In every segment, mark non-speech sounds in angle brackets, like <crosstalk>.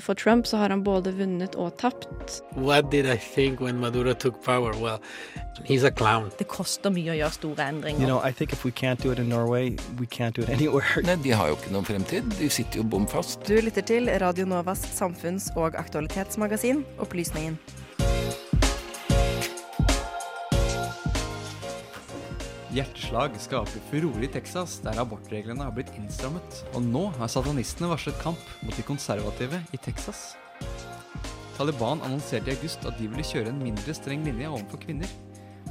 For Trump så har han både vunnet og tapt. What did I think when Maduro took power? Well, he's a clown. Det koster mye å gjøre store endringer. You know, I think if we can't do it in Norway, we can't do it anywhere. Nei, De har jo ikke noen fremtid. De sitter jo bom fast. Du lytter til Radio Novas samfunns- og aktualitetsmagasin Opplysningen. Hjerteslag skaper furore i Texas, der abortreglene har blitt innstrammet. Og nå har satanistene varslet kamp mot de konservative i Texas. Taliban annonserte i august at de ville kjøre en mindre streng linje overfor kvinner.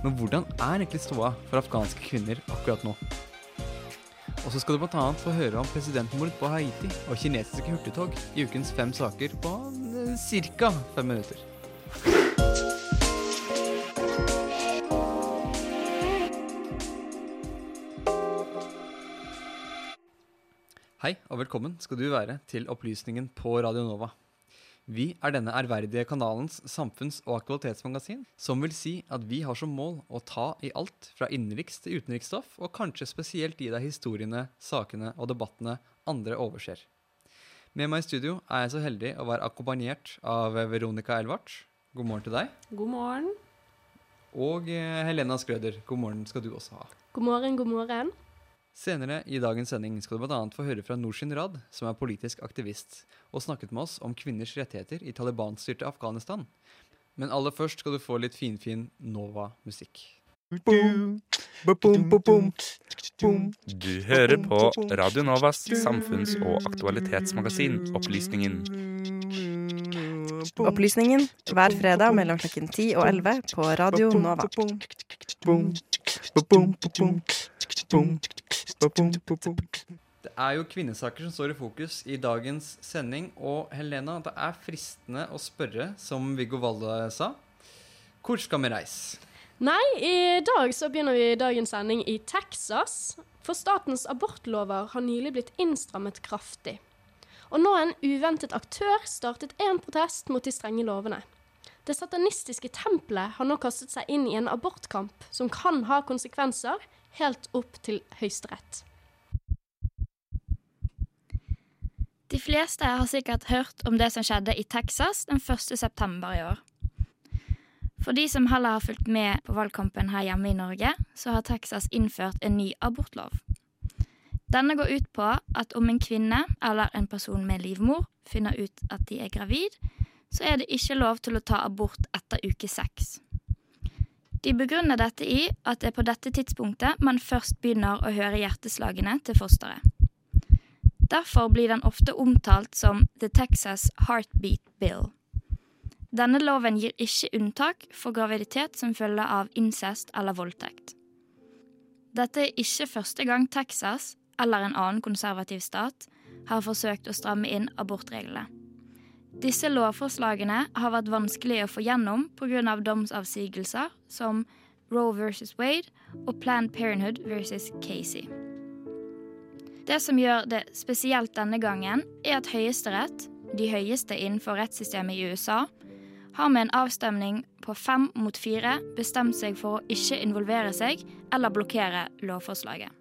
Men hvordan er egentlig ståa for afghanske kvinner akkurat nå? Og så skal du bl.a. få høre om presidentmord på Haiti og kinesiske hurtigtog i ukens fem saker på ca. fem minutter. Hei og velkommen skal du være til Opplysningen på Radio Nova. Vi er denne ærverdige kanalens samfunns- og aktualitetsmagasin, som vil si at vi har som mål å ta i alt fra innenriks til utenriksstoff, og kanskje spesielt gi deg historiene, sakene og debattene andre overser. Med meg i studio er jeg så heldig å være akkompagnert av Veronica Elvart. God morgen til deg. God morgen. Og eh, Helena Skrøder. God morgen skal du også ha. God morgen, god morgen. Senere i dagens sending skal du bl.a. få høre fra Norshin Rad, som er politisk aktivist, og snakket med oss om kvinners rettigheter i Taliban-styrte Afghanistan. Men aller først skal du få litt finfin Nova-musikk. Du hører på Radio Novas samfunns- og aktualitetsmagasin Opplysningen. Opplysningen hver fredag mellom klokken 10 og 11 på Radio Nova. Det er jo kvinnesaker som står i fokus i dagens sending. Og Helena, det er fristende å spørre, som Viggo Valle sa, hvor skal vi reise? Nei, i dag så begynner vi dagens sending i Texas. For statens abortlover har nylig blitt innstrammet kraftig. Og nå har en uventet aktør startet en protest mot de strenge lovene. Det satanistiske tempelet har nå kastet seg inn i en abortkamp som kan ha konsekvenser helt opp til Høyesterett. De fleste har sikkert hørt om det som skjedde i Texas den 1. september i år. For de som heller har fulgt med på valgkampen her hjemme i Norge, så har Texas innført en ny abortlov. Denne går ut på at om en kvinne eller en person med livmor finner ut at de er gravid, så er det ikke lov til å ta abort etter uke seks. De begrunner dette i at det er på dette tidspunktet man først begynner å høre hjerteslagene til fosteret. Derfor blir den ofte omtalt som The Texas Heartbeat Bill. Denne loven gir ikke unntak for graviditet som følge av incest eller voldtekt. Dette er ikke første gang Texas, eller en annen konservativ stat, har forsøkt å stramme inn abortreglene. Disse lovforslagene har vært vanskelige å få gjennom pga. domsavsigelser som Roe versus Wade og Planned Parenthood versus Casey. Det som gjør det spesielt denne gangen, er at Høyesterett, de høyeste innenfor rettssystemet i USA, har med en avstemning på fem mot fire bestemt seg for å ikke involvere seg eller blokkere lovforslaget.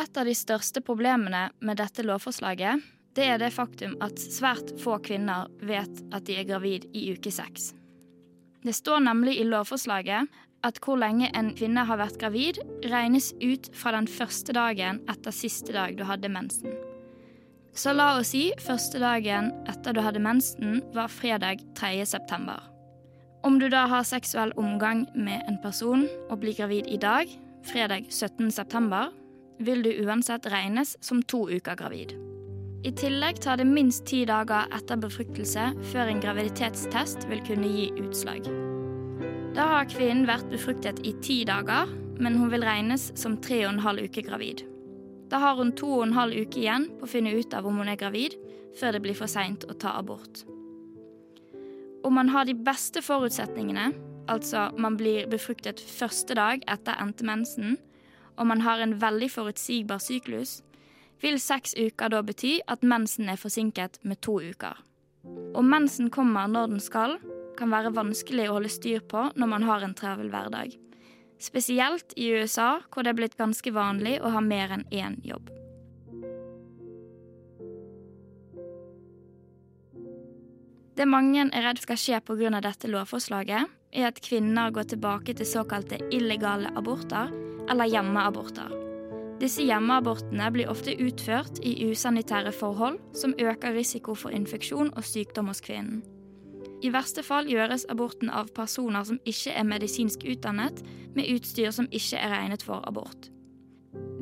Et av de største problemene med dette lovforslaget det er det faktum at svært få kvinner vet at de er gravid i uke seks. Det står nemlig i lovforslaget at hvor lenge en kvinne har vært gravid, regnes ut fra den første dagen etter siste dag du hadde mensen. Så la oss si første dagen etter du hadde mensen var fredag 3. september. Om du da har seksuell omgang med en person og blir gravid i dag, fredag 17. september, vil du uansett regnes som to uker gravid. I tillegg tar det minst ti dager etter befruktelse før en graviditetstest vil kunne gi utslag. Da har kvinnen vært befruktet i ti dager, men hun vil regnes som tre og en halv uke gravid. Da har hun to og en halv uke igjen på å finne ut av om hun er gravid, før det blir for seint å ta abort. Om man har de beste forutsetningene, altså man blir befruktet første dag etter endte mensen, og man har en veldig forutsigbar syklus, vil seks uker da bety at mensen er forsinket med to uker. Om mensen kommer når den skal, kan være vanskelig å holde styr på når man har en travel hverdag. Spesielt i USA, hvor det er blitt ganske vanlig å ha mer enn én jobb. Det mange er redd skal skje pga. dette lovforslaget, er at kvinner går tilbake til såkalte illegale aborter eller hjemmeaborter. Disse hjemmeabortene blir ofte utført i usanitære forhold som øker risiko for infeksjon og sykdom hos kvinnen. I verste fall gjøres aborten av personer som ikke er medisinsk utdannet, med utstyr som ikke er regnet for abort.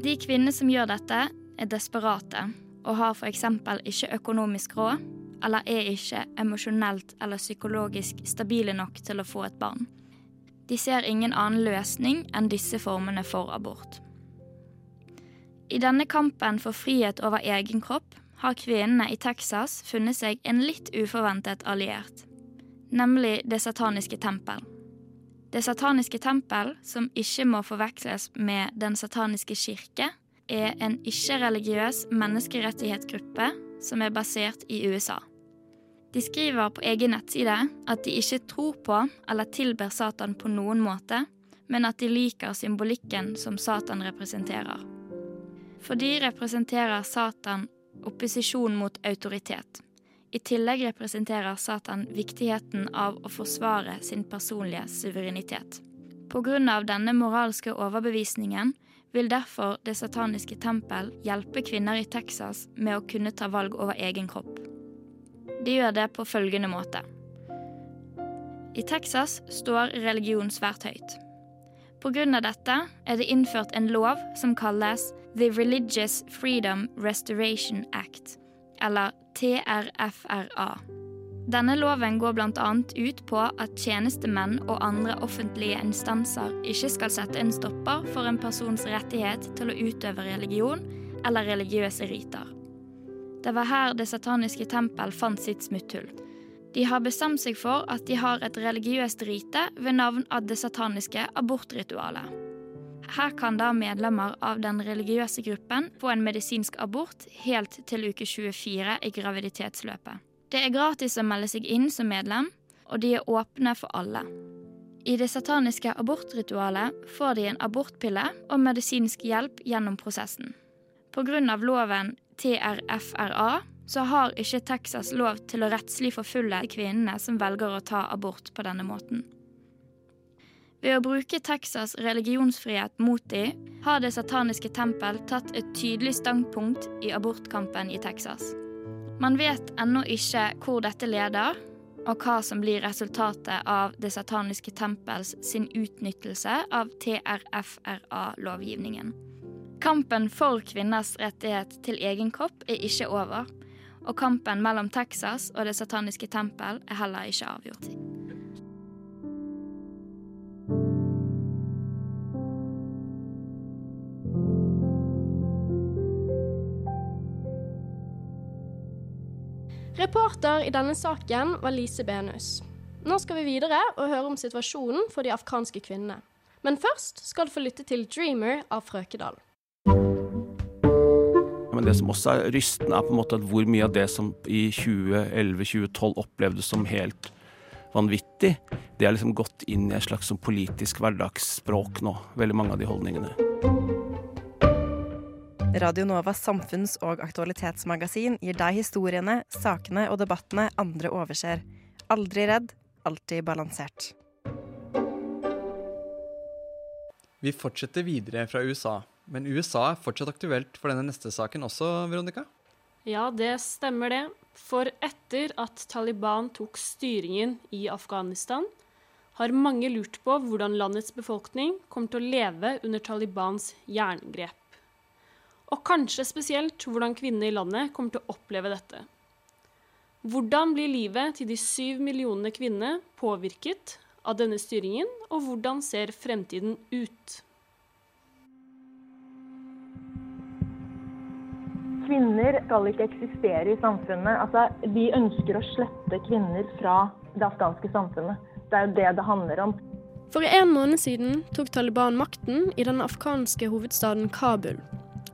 De kvinnene som gjør dette, er desperate og har f.eks. ikke økonomisk råd, eller er ikke emosjonelt eller psykologisk stabile nok til å få et barn. De ser ingen annen løsning enn disse formene for abort. I denne kampen for frihet over egen kropp har kvinnene i Texas funnet seg en litt uforventet alliert, nemlig Det sataniske tempel. Det sataniske tempel, som ikke må forveksles med Den sataniske kirke, er en ikke-religiøs menneskerettighetsgruppe som er basert i USA. De skriver på egen nettside at de ikke tror på eller tilber Satan på noen måte, men at de liker symbolikken som Satan representerer. For de representerer Satan opposisjon mot autoritet. I tillegg representerer Satan viktigheten av å forsvare sin personlige suverenitet. Av denne moralske overbevisningen vil derfor Det sataniske tempel hjelpe kvinner i Texas med å kunne ta valg over egen kropp. De gjør det på følgende måte. I Texas står religion svært høyt. Pga. dette er det innført en lov som kalles The Religious Freedom Restoration Act, eller TRFRA. Denne loven går bl.a. ut på at tjenestemenn og andre offentlige instanser ikke skal sette en stopper for en persons rettighet til å utøve religion eller religiøse riter. Det var her Det sataniske tempel fant sitt smutthull. De har bestemt seg for at de har et religiøst rite ved navn av det sataniske abortritualet. Her kan da medlemmer av den religiøse gruppen få en medisinsk abort helt til uke 24 i graviditetsløpet. Det er gratis å melde seg inn som medlem, og de er åpne for alle. I det sataniske abortritualet får de en abortpille og medisinsk hjelp gjennom prosessen. Pga. loven TRFRA så har ikke Texas lov til å rettslig forfølge kvinnene som velger å ta abort på denne måten. Ved å bruke Texas religionsfrihet mot dem, har Det sataniske tempel tatt et tydelig standpunkt i abortkampen i Texas. Man vet ennå ikke hvor dette leder, og hva som blir resultatet av Det sataniske tempels sin utnyttelse av TRFRA-lovgivningen. Kampen for kvinners rettighet til egen kropp er ikke over, og kampen mellom Texas og Det sataniske tempel er heller ikke avgjort. Reporter i denne saken var Lise Benus. Nå skal vi videre og høre om situasjonen for de afghanske kvinnene. Men først skal du få lytte til 'Dreamer' av Frøkedal. Men det som også er rystende, er på en måte at hvor mye av det som i 2011-2012 opplevdes som helt vanvittig, det er liksom gått inn i et slags sånn politisk hverdagsspråk nå. Veldig mange av de holdningene. Radio Novas samfunns- og aktualitetsmagasin gir deg historiene, sakene og debattene andre overser. Aldri redd, alltid balansert. Vi fortsetter videre fra USA, men USA er fortsatt aktuelt for denne neste saken også, Veronica? Ja, det stemmer det. For etter at Taliban tok styringen i Afghanistan, har mange lurt på hvordan landets befolkning kommer til å leve under Talibans jerngrep. Og kanskje spesielt hvordan kvinnene i landet kommer til å oppleve dette. Hvordan blir livet til de syv millionene kvinnene påvirket av denne styringen, og hvordan ser fremtiden ut? Kvinner skal ikke eksistere i samfunnet. Altså, vi ønsker å slette kvinner fra det afghanske samfunnet. Det er jo det det handler om. For en måned siden tok Taliban makten i den afghanske hovedstaden Kabul.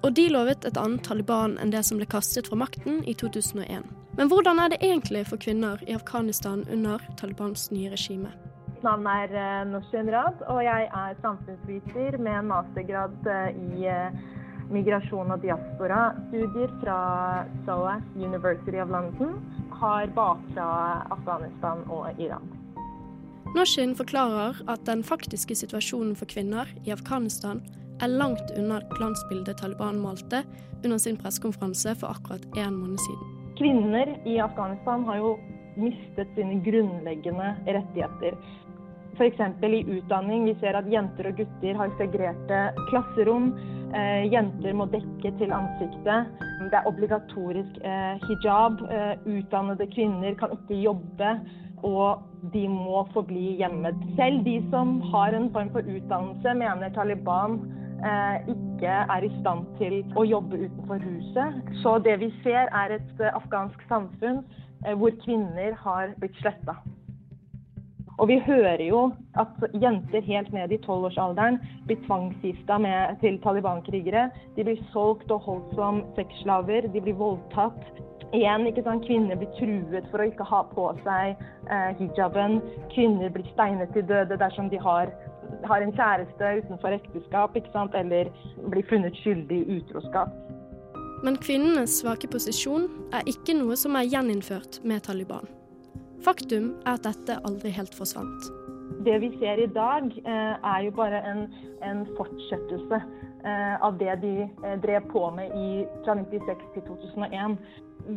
Og de lovet et annet Taliban enn det som ble kastet fra makten i 2001. Men hvordan er det egentlig for kvinner i Afghanistan under Talibans nye regime? Mitt navn er uh, Rad, og jeg er samfunnsviter med en mastergrad uh, i uh, migrasjon og diaspora. Studier fra SOAS University of London. har bakfra Afghanistan og Iran. Noshin forklarer at den faktiske situasjonen for kvinner i Afghanistan er langt unna glansbildet Taliban malte under sin pressekonferanse for akkurat én måned siden. Kvinner i Afghanistan har jo mistet sine grunnleggende rettigheter. F.eks. i utdanning. Vi ser at jenter og gutter har segregerte klasserom. Eh, jenter må dekke til ansiktet. Det er obligatorisk eh, hijab. Eh, utdannede kvinner kan ikke jobbe og de må forbli hjemme. Selv de som har en form for utdannelse, mener Taliban ikke er i stand til å jobbe utenfor huset. Så det vi ser, er et eh, afghansk samfunn eh, hvor kvinner har blitt sletta. Og vi hører jo at jenter helt ned i tolvårsalderen blir tvangsgifta til Taliban-krigere. De blir solgt og holdt som sexslaver, de blir voldtatt. Igjen, ikke sant? Kvinner blir truet for å ikke ha på seg eh, hijaben. Kvinner blir steinet til døde dersom de har, har en kjæreste utenfor ekteskap eller blir funnet skyldig i utroskap. Men kvinnenes svake posisjon er ikke noe som er gjeninnført med Taliban. Faktum er at dette aldri helt forsvant. Det vi ser i dag, eh, er jo bare en, en fortsettelse eh, av det de eh, drev på med i, fra 1996 til 2001.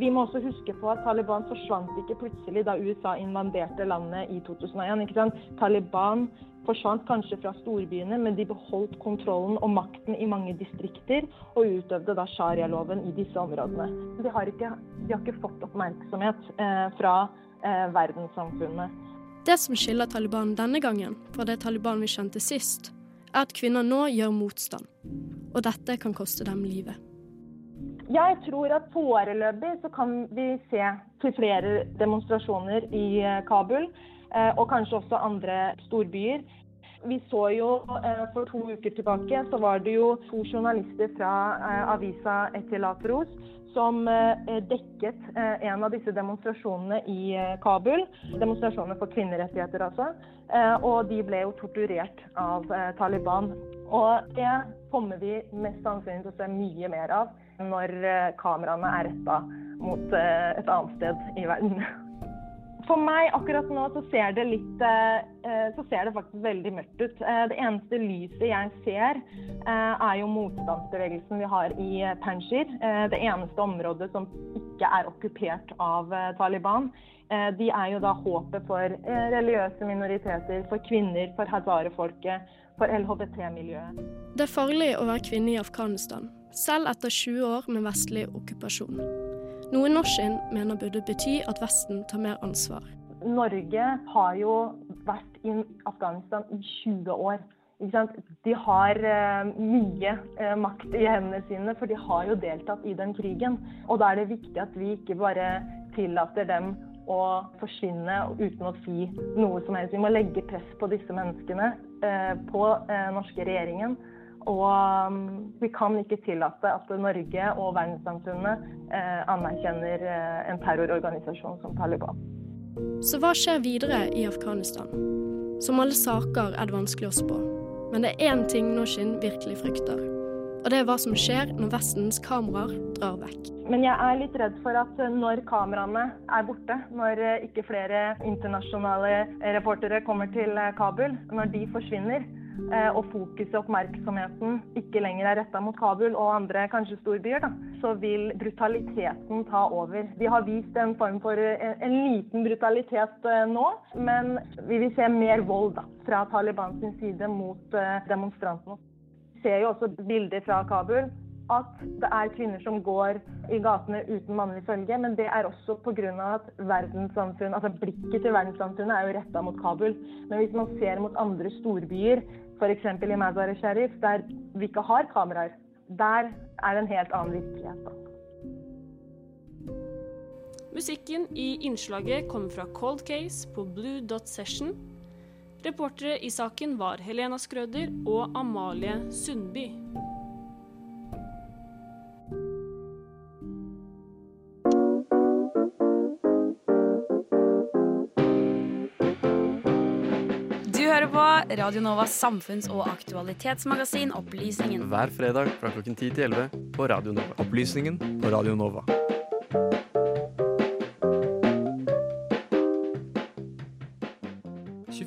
Vi må også huske på at Taliban forsvant ikke plutselig da USA invaderte landet i 2001. Taliban forsvant kanskje fra storbyene, men de beholdt kontrollen og makten i mange distrikter, og utøvde da sharia-loven i disse områdene. De har ikke, de har ikke fått oppmerksomhet eh, fra eh, verdenssamfunnet. Det som skiller Taliban denne gangen fra det Taliban vi kjente sist, er at kvinner nå gjør motstand. Og dette kan koste dem livet. Jeg tror at foreløpig så kan vi se til flere demonstrasjoner i eh, Kabul, og kanskje også andre storbyer. Vi så jo eh, For to uker tilbake så var det jo to journalister fra avisa Etilatros som dekket en av disse demonstrasjonene i Kabul. Demonstrasjoner for kvinnerettigheter, altså. Og de ble jo torturert av Taliban. Og det kommer vi mest sannsynlig til å se mye mer av når eh, kameraene er retta mot eh, et annet sted i verden. <laughs> For meg akkurat nå så ser det litt eh, Så ser det faktisk veldig mørkt ut. Det eneste lyset jeg ser, er jo motstandsbevegelsen vi har i Panjshir. Det eneste området som ikke er okkupert av Taliban. De er jo da håpet for religiøse minoriteter, for kvinner, for hazare-folket, for LHBT-miljøet. Det er farlig å være kvinne i Afghanistan selv etter 20 år med vestlig okkupasjon. Noe Norsin mener burde bety at Vesten tar mer ansvar. Norge har jo vært i Afghanistan i 20 år. De har uh, mye uh, makt i hendene sine, for de har jo deltatt i den krigen. Og da er det viktig at vi ikke bare tillater dem å forsvinne uten å si noe som helst. Vi må legge press på disse menneskene, på på norske regjeringen og um, vi kan ikke tillate at Norge og verdenssamfunnet eh, anerkjenner eh, en terrororganisasjon som Taliban. Så hva skjer videre i Afghanistan? Som alle saker er det vanskelig å spå. Men det er én ting Noshin virkelig frykter. Og det er hva som skjer når Vestens kameraer drar vekk. Men jeg er litt redd for at når kameraene er borte, når eh, ikke flere internasjonale reportere kommer til Kabul, når de forsvinner, og fokuset og oppmerksomheten ikke lenger er retta mot Kabul og andre kanskje storbyer, da, så vil brutaliteten ta over. De har vist en form for en, en liten brutalitet uh, nå, men vi vil se mer vold da, fra sin side mot demonstrantene. Vi ser jo også bilder fra Kabul at det er kvinner som går i gatene uten mannlig følge, men det er også pga. at verdenssamfunn, altså blikket til verdenssamfunnet er jo retta mot Kabul. Men hvis man ser mot andre storbyer, f.eks. i Mazar-e Sharif, der vi ikke har kameraer, der er det en helt annen virkelighet. Musikken i innslaget kommer fra Cold Case på Blue Dot Session. Reportere i saken var Helena Skrøder og Amalie Sundby. Nova, Radio Novas samfunns- og aktualitetsmagasin Opplysningen. Hver fredag fra klokken 10 til 11 på Radio Nova. Opplysningen på Radio Nova.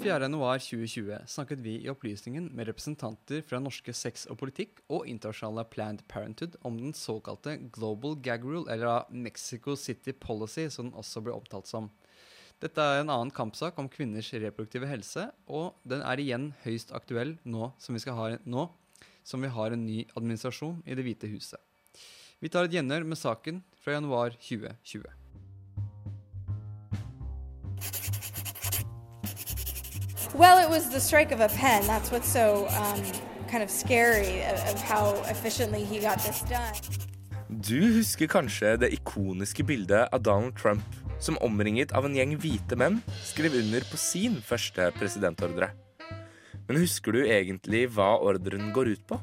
januar 2020 snakket vi i Opplysningen med representanter fra norske sex og politikk og internasjonale Planned Parenthood om den såkalte Global Gag Rule, eller Mexico City Policy, som den også ble opptalt som. Dette er en annen kampsak om kvinners reproduktive helse, og den er igjen høyst aktuell nå som vi, skal ha, nå, som vi har en ny administrasjon i Det hvite huset. Vi tar et gjenhør med saken fra januar 2020. Well, it was the strike of a pen. That's what's so um, kind of scary of, of how efficiently he got this done. Du husker kanskje det ikoniske bildet av Donald Trump som omringet av en gjeng hvite menn skrev under på sin første presidentordre. Men husker du egentlig hva ordren går ut på?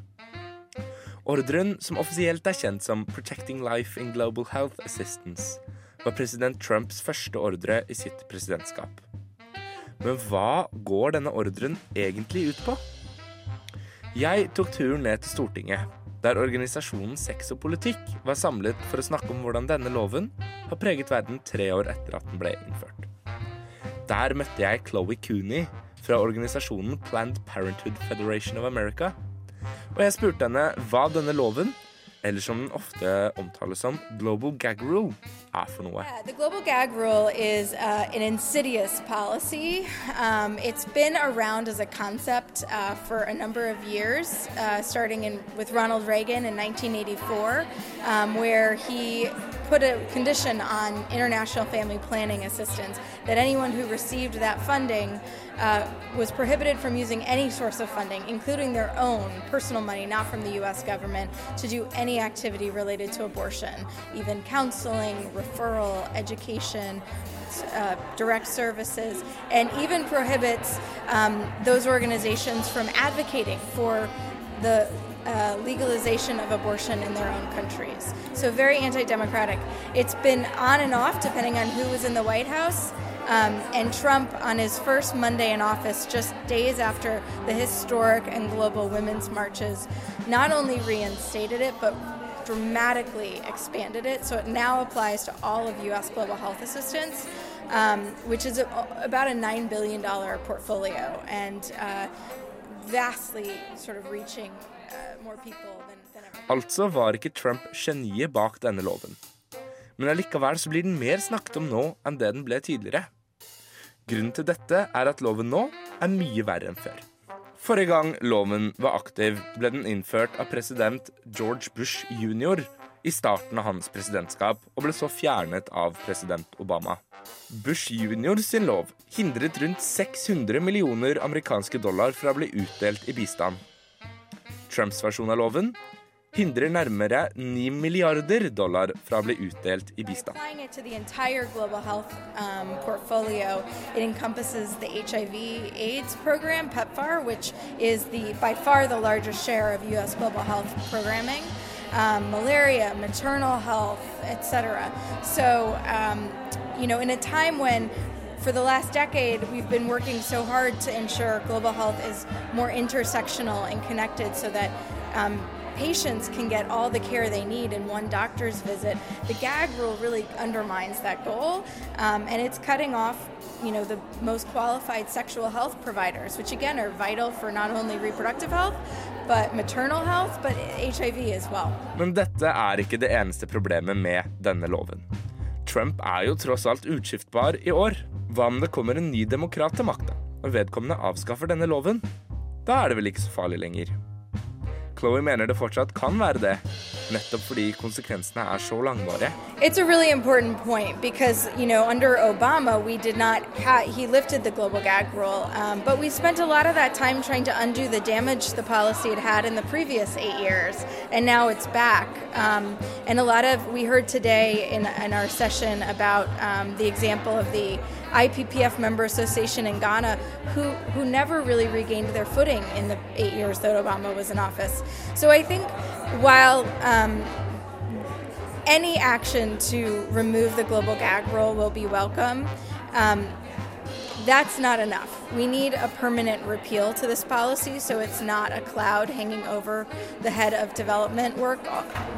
Ordren, som offisielt er kjent som Protecting Life in Global Health Assistance, var president Trumps første ordre i sitt presidentskap. Men hva går denne ordren egentlig ut på? Jeg tok turen ned til Stortinget, der organisasjonen Sex og politikk var samlet for å snakke om hvordan denne loven har preget verden tre år etter at den ble innført. Der møtte jeg Chloé Cooney fra organisasjonen Planned Parenthood Federation of America. Og jeg spurte henne hva denne loven, eller som den ofte omtales som Global Gag Rule, er for noe. The global gag rule is uh, an insidious policy. Um, it's been around as a concept uh, for a number of years, uh, starting in, with Ronald Reagan in 1984, um, where he put a condition on international family planning assistance that anyone who received that funding uh, was prohibited from using any source of funding, including their own personal money, not from the U.S. government, to do any activity related to abortion, even counseling, referral, education. Uh, direct services, and even prohibits um, those organizations from advocating for the uh, legalization of abortion in their own countries. So, very anti democratic. It's been on and off depending on who was in the White House. Um, and Trump, on his first Monday in office, just days after the historic and global women's marches, not only reinstated it, but dramatically expanded it. So it now applies to all of U.S. global health assistance, um, which is a, about a $9 billion portfolio and uh, vastly sort of reaching ever. Altså var ikke Trump geniet bak denne loven. Men allikevel så blir den mer snakket om nå enn det den ble tidligere. Grunnen til dette er at loven nå er mye verre enn før. Forrige gang loven var aktiv, ble den innført av president George Bush jr. i starten av hans presidentskap, og ble så fjernet av president Obama. Bush jr. sin lov hindret rundt 600 millioner amerikanske dollar fra å bli utdelt i bistand. Trumps versjon av loven hindrer nærmere 9 milliarder dollar fra å bli utdelt i bistand. Um. Um, malaria, maternal health, etc. So, um, you know, in a time when for the last decade, we've been working so hard to ensure global health is more intersectional and connected so that um, patients can get all the care they need in one doctor's visit. The gag rule really undermines that goal, um, and it's cutting off, you know, the most qualified sexual health providers, which again are vital for not only reproductive health, but maternal health, but HIV as well. Men dette er ikke det eneste problemet med denne loven. Trump er jo tross alt utskiftbar i år. Hva om det kommer en ny demokrat til makta, og vedkommende avskaffer denne loven? Da er det vel ikke så farlig lenger. Chloé mener det fortsatt kan være det, nettopp fordi konsekvensene er så langvarige. It's a really important point because, you know, under Obama, we did not, he lifted the global gag rule, um, but we spent a lot of that time trying to undo the damage the policy had had in the previous eight years, and now it's back. Um, and a lot of, we heard today in, in our session about um, the example of the IPPF member association in Ghana who, who never really regained their footing in the eight years that Obama was in office. So I think while um, any action to remove the global gag rule will be welcome, um, that's not enough. We need a permanent repeal to this policy so it's not a cloud hanging over the head of development work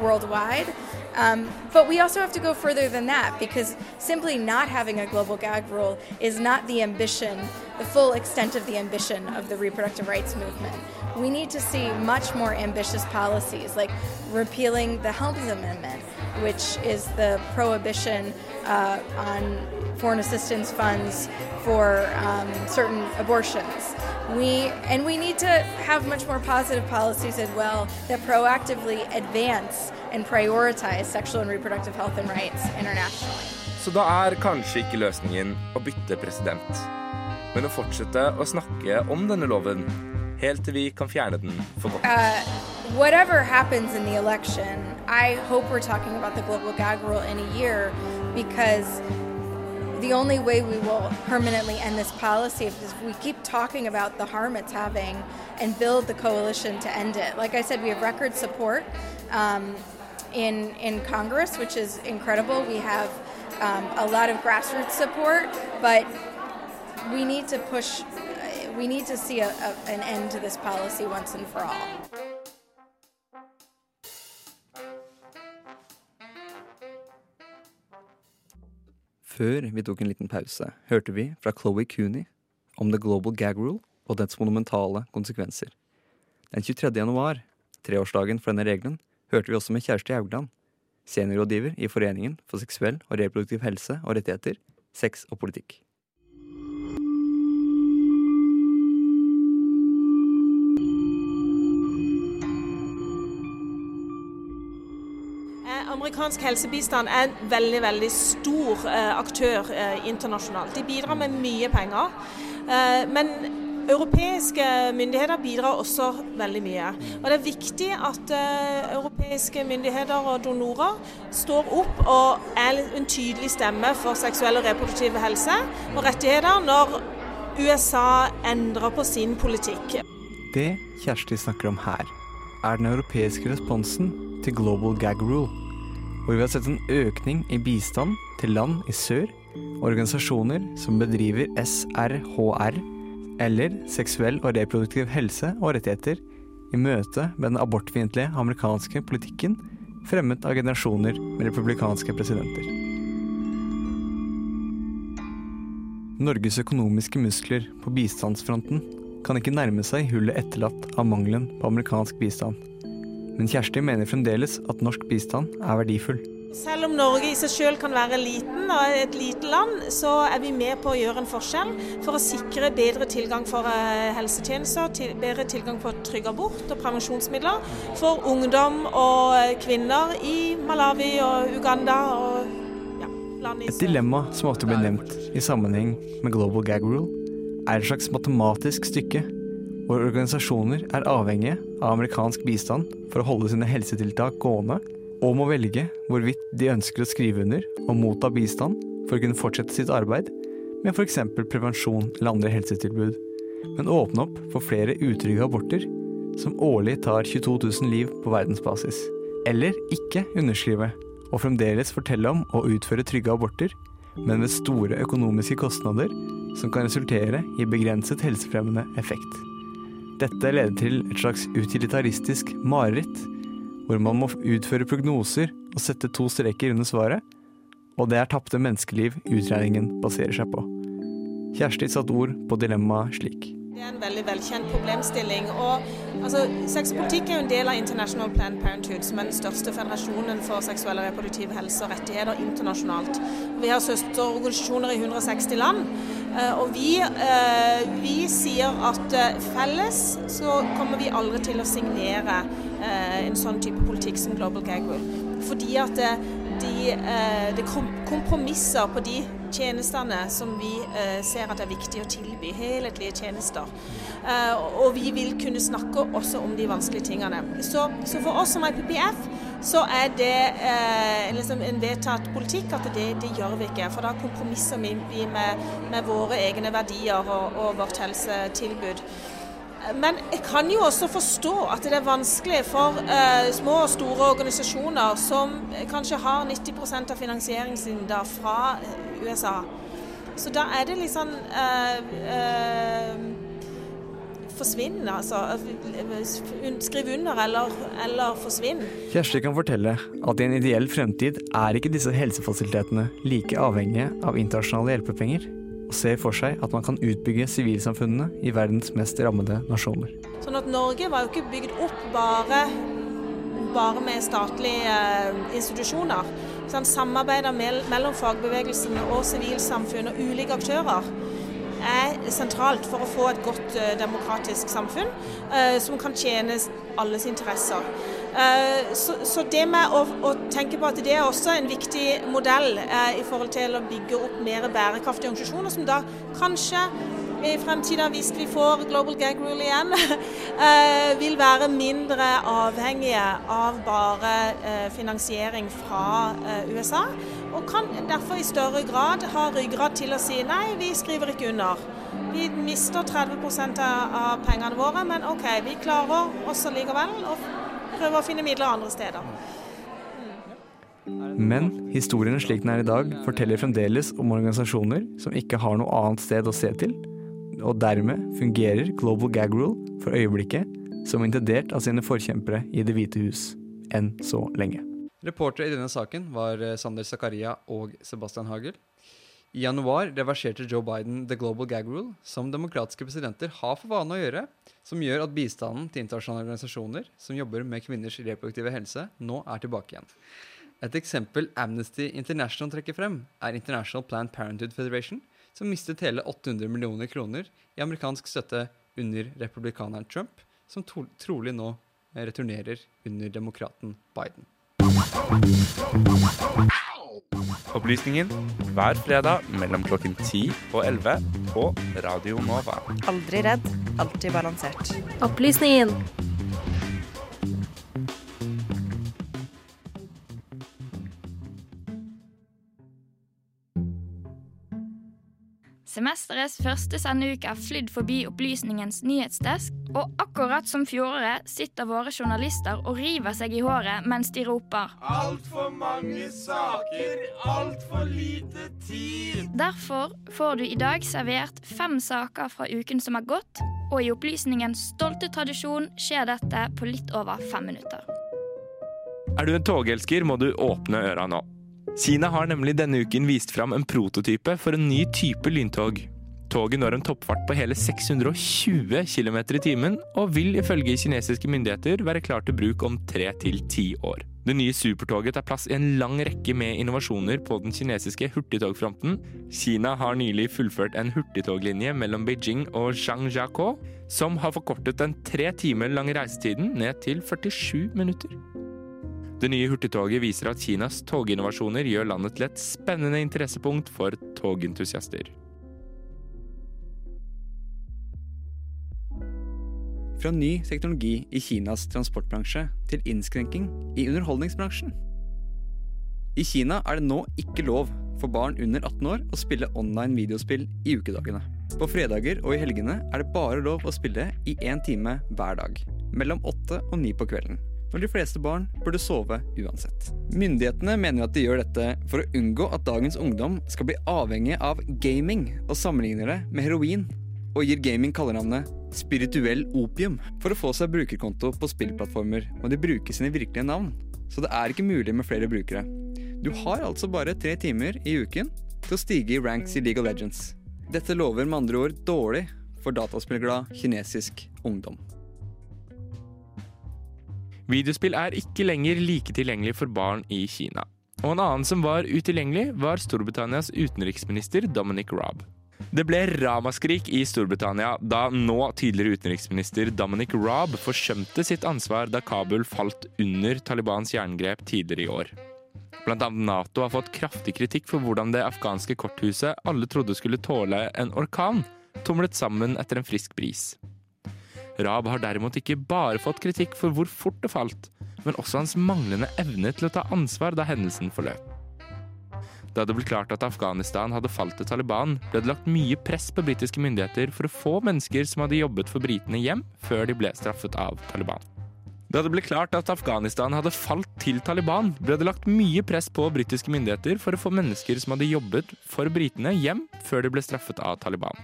worldwide. Um, but we also have to go further than that because simply not having a global gag rule is not the ambition, the full extent of the ambition of the reproductive rights movement. We need to see much more ambitious policies like repealing the Helms Amendment, which is the prohibition uh, on foreign assistance funds for um, certain abortions. We and we need to have much more positive policies as well that proactively advance and prioritize sexual and reproductive health and rights internationally. Så da er kanskje ikke løsningen å bytte president, men å fortsette å snakke om denne loven helt til vi kan fjerne den for godt. Uh, whatever happens in the election, I hope we're talking about the global gag rule in a year because the only way we will permanently end this policy is if we keep talking about the harm it's having and build the coalition to end it. Like I said, we have record support um, in in Congress, which is incredible. We have um, a lot of grassroots support, but we need to push. We need to see a, a, an end to this policy once and for all. Før vi tok en liten pause, hørte vi fra Chloé Cooney om The Global Gag Rule og dets monumentale konsekvenser. Den 23. januar, treårsdagen for denne regelen, hørte vi også med Kjersti Haugland, seniorrådgiver i Foreningen for seksuell og reproduktiv helse og rettigheter, sex og politikk. Amerikansk helsebistand er en veldig veldig stor eh, aktør eh, internasjonalt. De bidrar med mye penger. Eh, men europeiske myndigheter bidrar også veldig mye. Og Det er viktig at europeiske myndigheter og donorer står opp og er en tydelig stemme for seksuell og reproduktiv helse og rettigheter når USA endrer på sin politikk. Det Kjersti snakker om her, er den europeiske responsen til Global Gag Rule hvor vi har sett en økning i bistand til land i sør, organisasjoner som bedriver SRHR, eller seksuell og reproduktiv helse og rettigheter, i møte med den abortfiendtlige amerikanske politikken fremmet av generasjoner med republikanske presidenter. Norges økonomiske muskler på bistandsfronten kan ikke nærme seg hullet etterlatt av mangelen på amerikansk bistand. Men Kjersti mener fremdeles at norsk bistand er verdifull. Selv om Norge i seg selv kan være liten og et lite land, så er vi med på å gjøre en forskjell for å sikre bedre tilgang for helsetjenester, bedre tilgang på trygg abort og prevensjonsmidler for ungdom og kvinner i Malawi og Uganda og ja, land i Et dilemma som ofte blir nevnt i sammenheng med Global Gag Rule, er et slags matematisk stykke hvor organisasjoner er avhengige av amerikansk bistand for å holde sine helsetiltak gående, og må velge hvorvidt de ønsker å skrive under og motta bistand for å kunne fortsette sitt arbeid med f.eks. prevensjon eller andre helsetilbud, men åpne opp for flere utrygge aborter som årlig tar 22 000 liv på verdensbasis. Eller ikke underskrive og fremdeles fortelle om å utføre trygge aborter, men ved store økonomiske kostnader som kan resultere i begrenset helsefremmende effekt. Dette leder til et slags utilitaristisk mareritt, hvor man må utføre prognoser og sette to streker under svaret, og det er tapte menneskeliv utregningen baserer seg på. Kjersti satte ord på dilemmaet slik. Det er en veldig velkjent problemstilling. og altså, Sexpolitikk er jo en del av International Planned Parenthood, som er den største federasjonen for seksuell og reproduktiv helse og rettigheter internasjonalt. Vi har søsterorganisasjoner i 160 land. Eh, og vi, eh, vi sier at eh, felles så kommer vi aldri til å signere en sånn type politikk som Global Gag Rule. Fordi at de, det kompromisser på de tjenestene som vi eh, ser at er viktig å tilby. Helhetlige tjenester. Eh, og vi vil kunne snakke også om de vanskelige tingene. Så, så for oss som IPPF så er det eh, liksom en vedtatt politikk at det, det, gjør vi ikke. For da kompromisser vi med, med våre egne verdier og, og vårt helsetilbud. Men jeg kan jo også forstå at det er vanskelig for eh, små og store organisasjoner som kanskje har 90% av finansieringen sin da fra USA. Så da er det litt sånn eh, uh, forsvinn. Altså, skriv under eller, eller forsvinn. Kjersti kan fortelle at i en ideell fremtid er ikke disse helsefasilitetene like avhengige av internasjonale hjelpepenger, ser for seg at man kan utbygge sivilsamfunnene i verdens mest rammede nasjoner. Sånn at Norge var jo ikke bygd opp bare, bare med statlige eh, institusjoner. Sånn, samarbeidet mellom fagbevegelsen og sivilsamfunn og ulike aktører er sentralt for å få et godt uh, demokratisk samfunn uh, som kan tjene alles interesser. Uh, så, så, det med å, å, tenke på at det er også en viktig modell i forhold til å bygge opp mer bærekraftige organisasjoner, som da kanskje i fremtiden, hvis vi får global gag rule igjen, <laughs> vil være mindre avhengige av bare finansiering fra USA og kan derfor i større grad ha ryggrad til å si nei, vi skriver ikke under. Vi mister 30% av pengene våre, men OK, vi klarer oss likevel å prøve å finne midler andre steder. Men historien slik den er i dag, forteller fremdeles om organisasjoner som ikke har noe annet sted å se til, og dermed fungerer Global Gag Rule for øyeblikket som intendert av sine forkjempere i Det hvite hus, enn så lenge. Reportere i denne saken var eh, Sander Zakaria og Sebastian Hagel. I januar reverserte Joe Biden the global gag rule, som demokratiske presidenter har for vane å gjøre, som gjør at bistanden til internasjonale organisasjoner som jobber med kvinners reproduktive helse, nå er tilbake igjen. Et eksempel Amnesty International trekker frem, er International Planned Parenthood Federation, som mistet hele 800 millioner kroner i amerikansk støtte under republikaneren Trump, som trolig nå returnerer under demokraten Biden. Opplysningen hver fredag mellom klokken 10 og 11 på Radio Nova. Aldri redd, alltid balansert. Opplysningen. Semesterets første sendeuke har flydd forbi Opplysningens nyhetsdesk, og akkurat som fjoråret sitter våre journalister og river seg i håret mens de roper Altfor mange saker, altfor lite tid. Derfor får du i dag servert fem saker fra uken som har gått, og i Opplysningens stolte tradisjon skjer dette på litt over fem minutter. Er du en togelsker, må du åpne øra nå. Kina har nemlig denne uken vist fram en prototype for en ny type lyntog. Toget når en toppfart på hele 620 km i timen, og vil ifølge kinesiske myndigheter være klar til bruk om tre til ti år. Det nye supertoget tar plass i en lang rekke med innovasjoner på den kinesiske hurtigtogfronten. Kina har nylig fullført en hurtigtoglinje mellom Beijing og Zhangjiakou, som har forkortet den tre timer lange reisetiden ned til 47 minutter. Det nye hurtigtoget viser at Kinas toginnovasjoner gjør landet til et spennende interessepunkt for togentusiaster. Fra ny teknologi i Kinas transportbransje til innskrenking i underholdningsbransjen. I Kina er det nå ikke lov for barn under 18 år å spille online videospill i ukedagene. På fredager og i helgene er det bare lov å spille i én time hver dag. Mellom åtte og ni på kvelden når de fleste barn burde sove uansett. Myndighetene mener at de gjør dette for å unngå at dagens ungdom skal bli avhengig av gaming, og sammenligner det med heroin, og gir gaming kallenavnet spirituell opium. For å få seg brukerkonto på spillplattformer må de bruke sine virkelige navn, så det er ikke mulig med flere brukere. Du har altså bare tre timer i uken til å stige i ranks i League of Legends. Dette lover med andre ord dårlig for dataspillglad kinesisk ungdom. Videospill er ikke lenger like tilgjengelig for barn i Kina. Og en annen som var utilgjengelig, var Storbritannias utenriksminister Dominic Raab. Det ble ramaskrik i Storbritannia da nå tidligere utenriksminister Dominic Raab forsømte sitt ansvar da Kabul falt under Talibans jerngrep tidligere i år. Blant annet Nato har fått kraftig kritikk for hvordan det afghanske korthuset alle trodde skulle tåle en orkan, tumlet sammen etter en frisk bris. Raab har derimot ikke bare fått kritikk for hvor fort det falt, men også hans manglende evne til å ta ansvar da hendelsen forløp. Da det ble klart at Afghanistan hadde falt til Taliban, ble det lagt mye press på britiske myndigheter for å få mennesker som hadde jobbet for britene hjem, før de ble straffet av Taliban. Da det ble klart at Afghanistan hadde falt til Taliban, ble det lagt mye press på britiske myndigheter for å få mennesker som hadde jobbet for britene hjem, før de ble straffet av Taliban.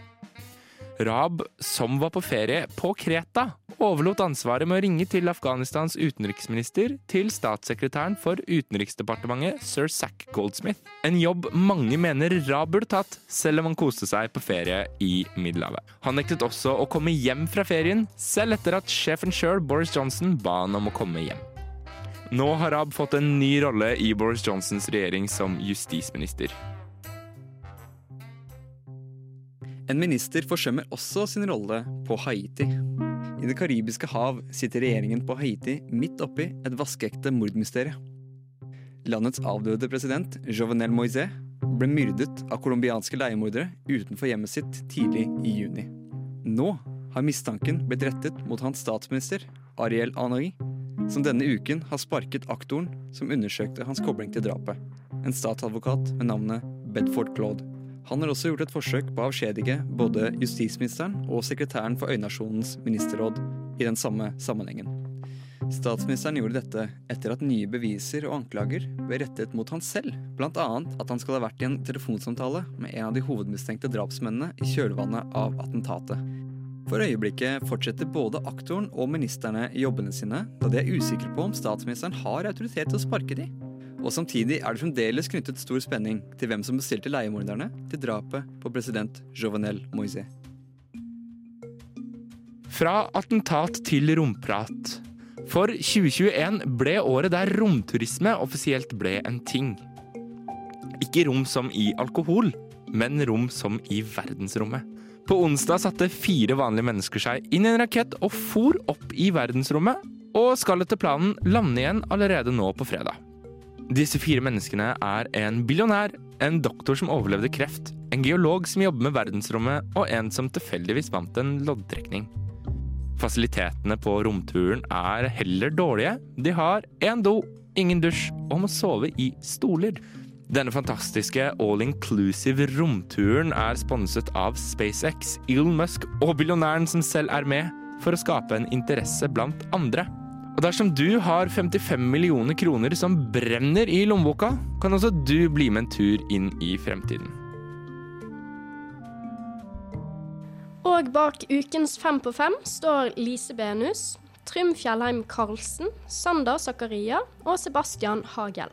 Raab, som var på ferie på Kreta, overlot ansvaret med å ringe til Afghanistans utenriksminister til statssekretæren for Utenriksdepartementet, sir Zack Goldsmith. En jobb mange mener Raab burde tatt, selv om han koste seg på ferie i Middelhavet. Han nektet også å komme hjem fra ferien, selv etter at sjefen sjøl, Boris Johnson, ba han om å komme hjem. Nå har Raab fått en ny rolle i Boris Johnsons regjering som justisminister. En minister forsømmer også sin rolle på Haiti. I Det karibiske hav sitter regjeringen på Haiti midt oppi et vaskeekte mordmysterium. Landets avdøde president, Jovenel Moise, ble myrdet av colombianske leiemordere utenfor hjemmet sitt tidlig i juni. Nå har mistanken blitt rettet mot hans statsminister, Ariel Henry, som denne uken har sparket aktoren som undersøkte hans kobling til drapet, en statsadvokat med navnet Bedford Claude. Han har også gjort et forsøk på å avskjedige både justisministeren og sekretæren for Øynasjonens ministerråd i den samme sammenhengen. Statsministeren gjorde dette etter at nye beviser og anklager ble rettet mot han selv, bl.a. at han skal ha vært i en telefonsamtale med en av de hovedmistenkte drapsmennene i kjølvannet av attentatet. For øyeblikket fortsetter både aktoren og ministerne jobbene sine, da de er usikre på om statsministeren har autoritet til å sparke de. Og samtidig er det fremdeles knyttet stor spenning til hvem som bestilte leiemorderne til drapet på president Jovenel Moise. Fra attentat til romprat. For 2021 ble året der romturisme offisielt ble en ting. Ikke rom som i alkohol, men rom som i verdensrommet. På onsdag satte fire vanlige mennesker seg inn i en rakett og for opp i verdensrommet, og skal etter planen lande igjen allerede nå på fredag. Disse fire menneskene er en billionær, en doktor som overlevde kreft, en geolog som jobber med verdensrommet, og en som tilfeldigvis vant en loddtrekning. Fasilitetene på romturen er heller dårlige. De har én do, ingen dusj og må sove i stoler. Denne fantastiske all-inclusive romturen er sponset av SpaceX, Elon Musk og billionæren som selv er med, for å skape en interesse blant andre. Og dersom du har 55 millioner kroner som brenner i lommeboka, kan også du bli med en tur inn i fremtiden. Og bak ukens Fem på fem står Lise Benus, Trym Fjellheim Karlsen, Sander Zakaria og Sebastian Hagel.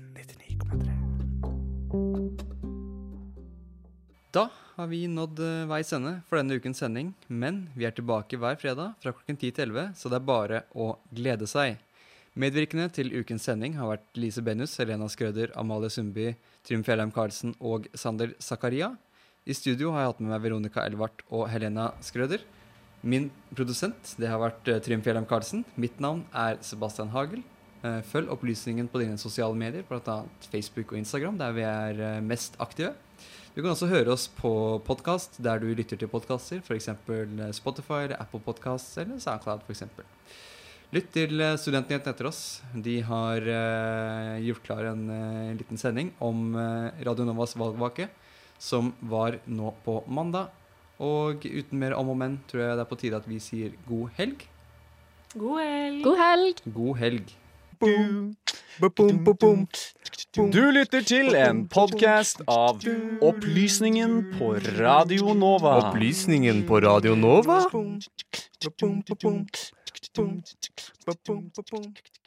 99,3. Da har vi nådd eh, veis ende for denne ukens sending, men vi er tilbake hver fredag fra klokken 10 til 11, så det er bare å glede seg. Medvirkende til ukens sending har vært Lise Benus, Helena Skrøder, Amalie Sundby, Trym Fjellheim Karlsen og Sander Zakaria. I studio har jeg hatt med meg Veronica Elvart og Helena Skrøder. Min produsent det har vært eh, Trym Fjellheim Karlsen. Mitt navn er Sebastian Hagel. Eh, Følg opplysningen på dine sosiale medier, bl.a. Facebook og Instagram, der vi er eh, mest aktive. Du kan også høre oss på podkast der du lytter til podkaster, f.eks. Spotify, Apple Podcasts eller SoundCloud f.eks. Lytt til eh, Studentnyhetene etter oss. De har eh, gjort klar en eh, liten sending om eh, Radio Novas valgvake, som var nå på mandag. Og uten mer om og men tror jeg det er på tide at vi sier god helg. God helg. God helg. God helg. Du lytter til en podkast av Opplysningen på Radio Nova. Opplysningen på Radio Nova? Opplysningen på Radio Nova?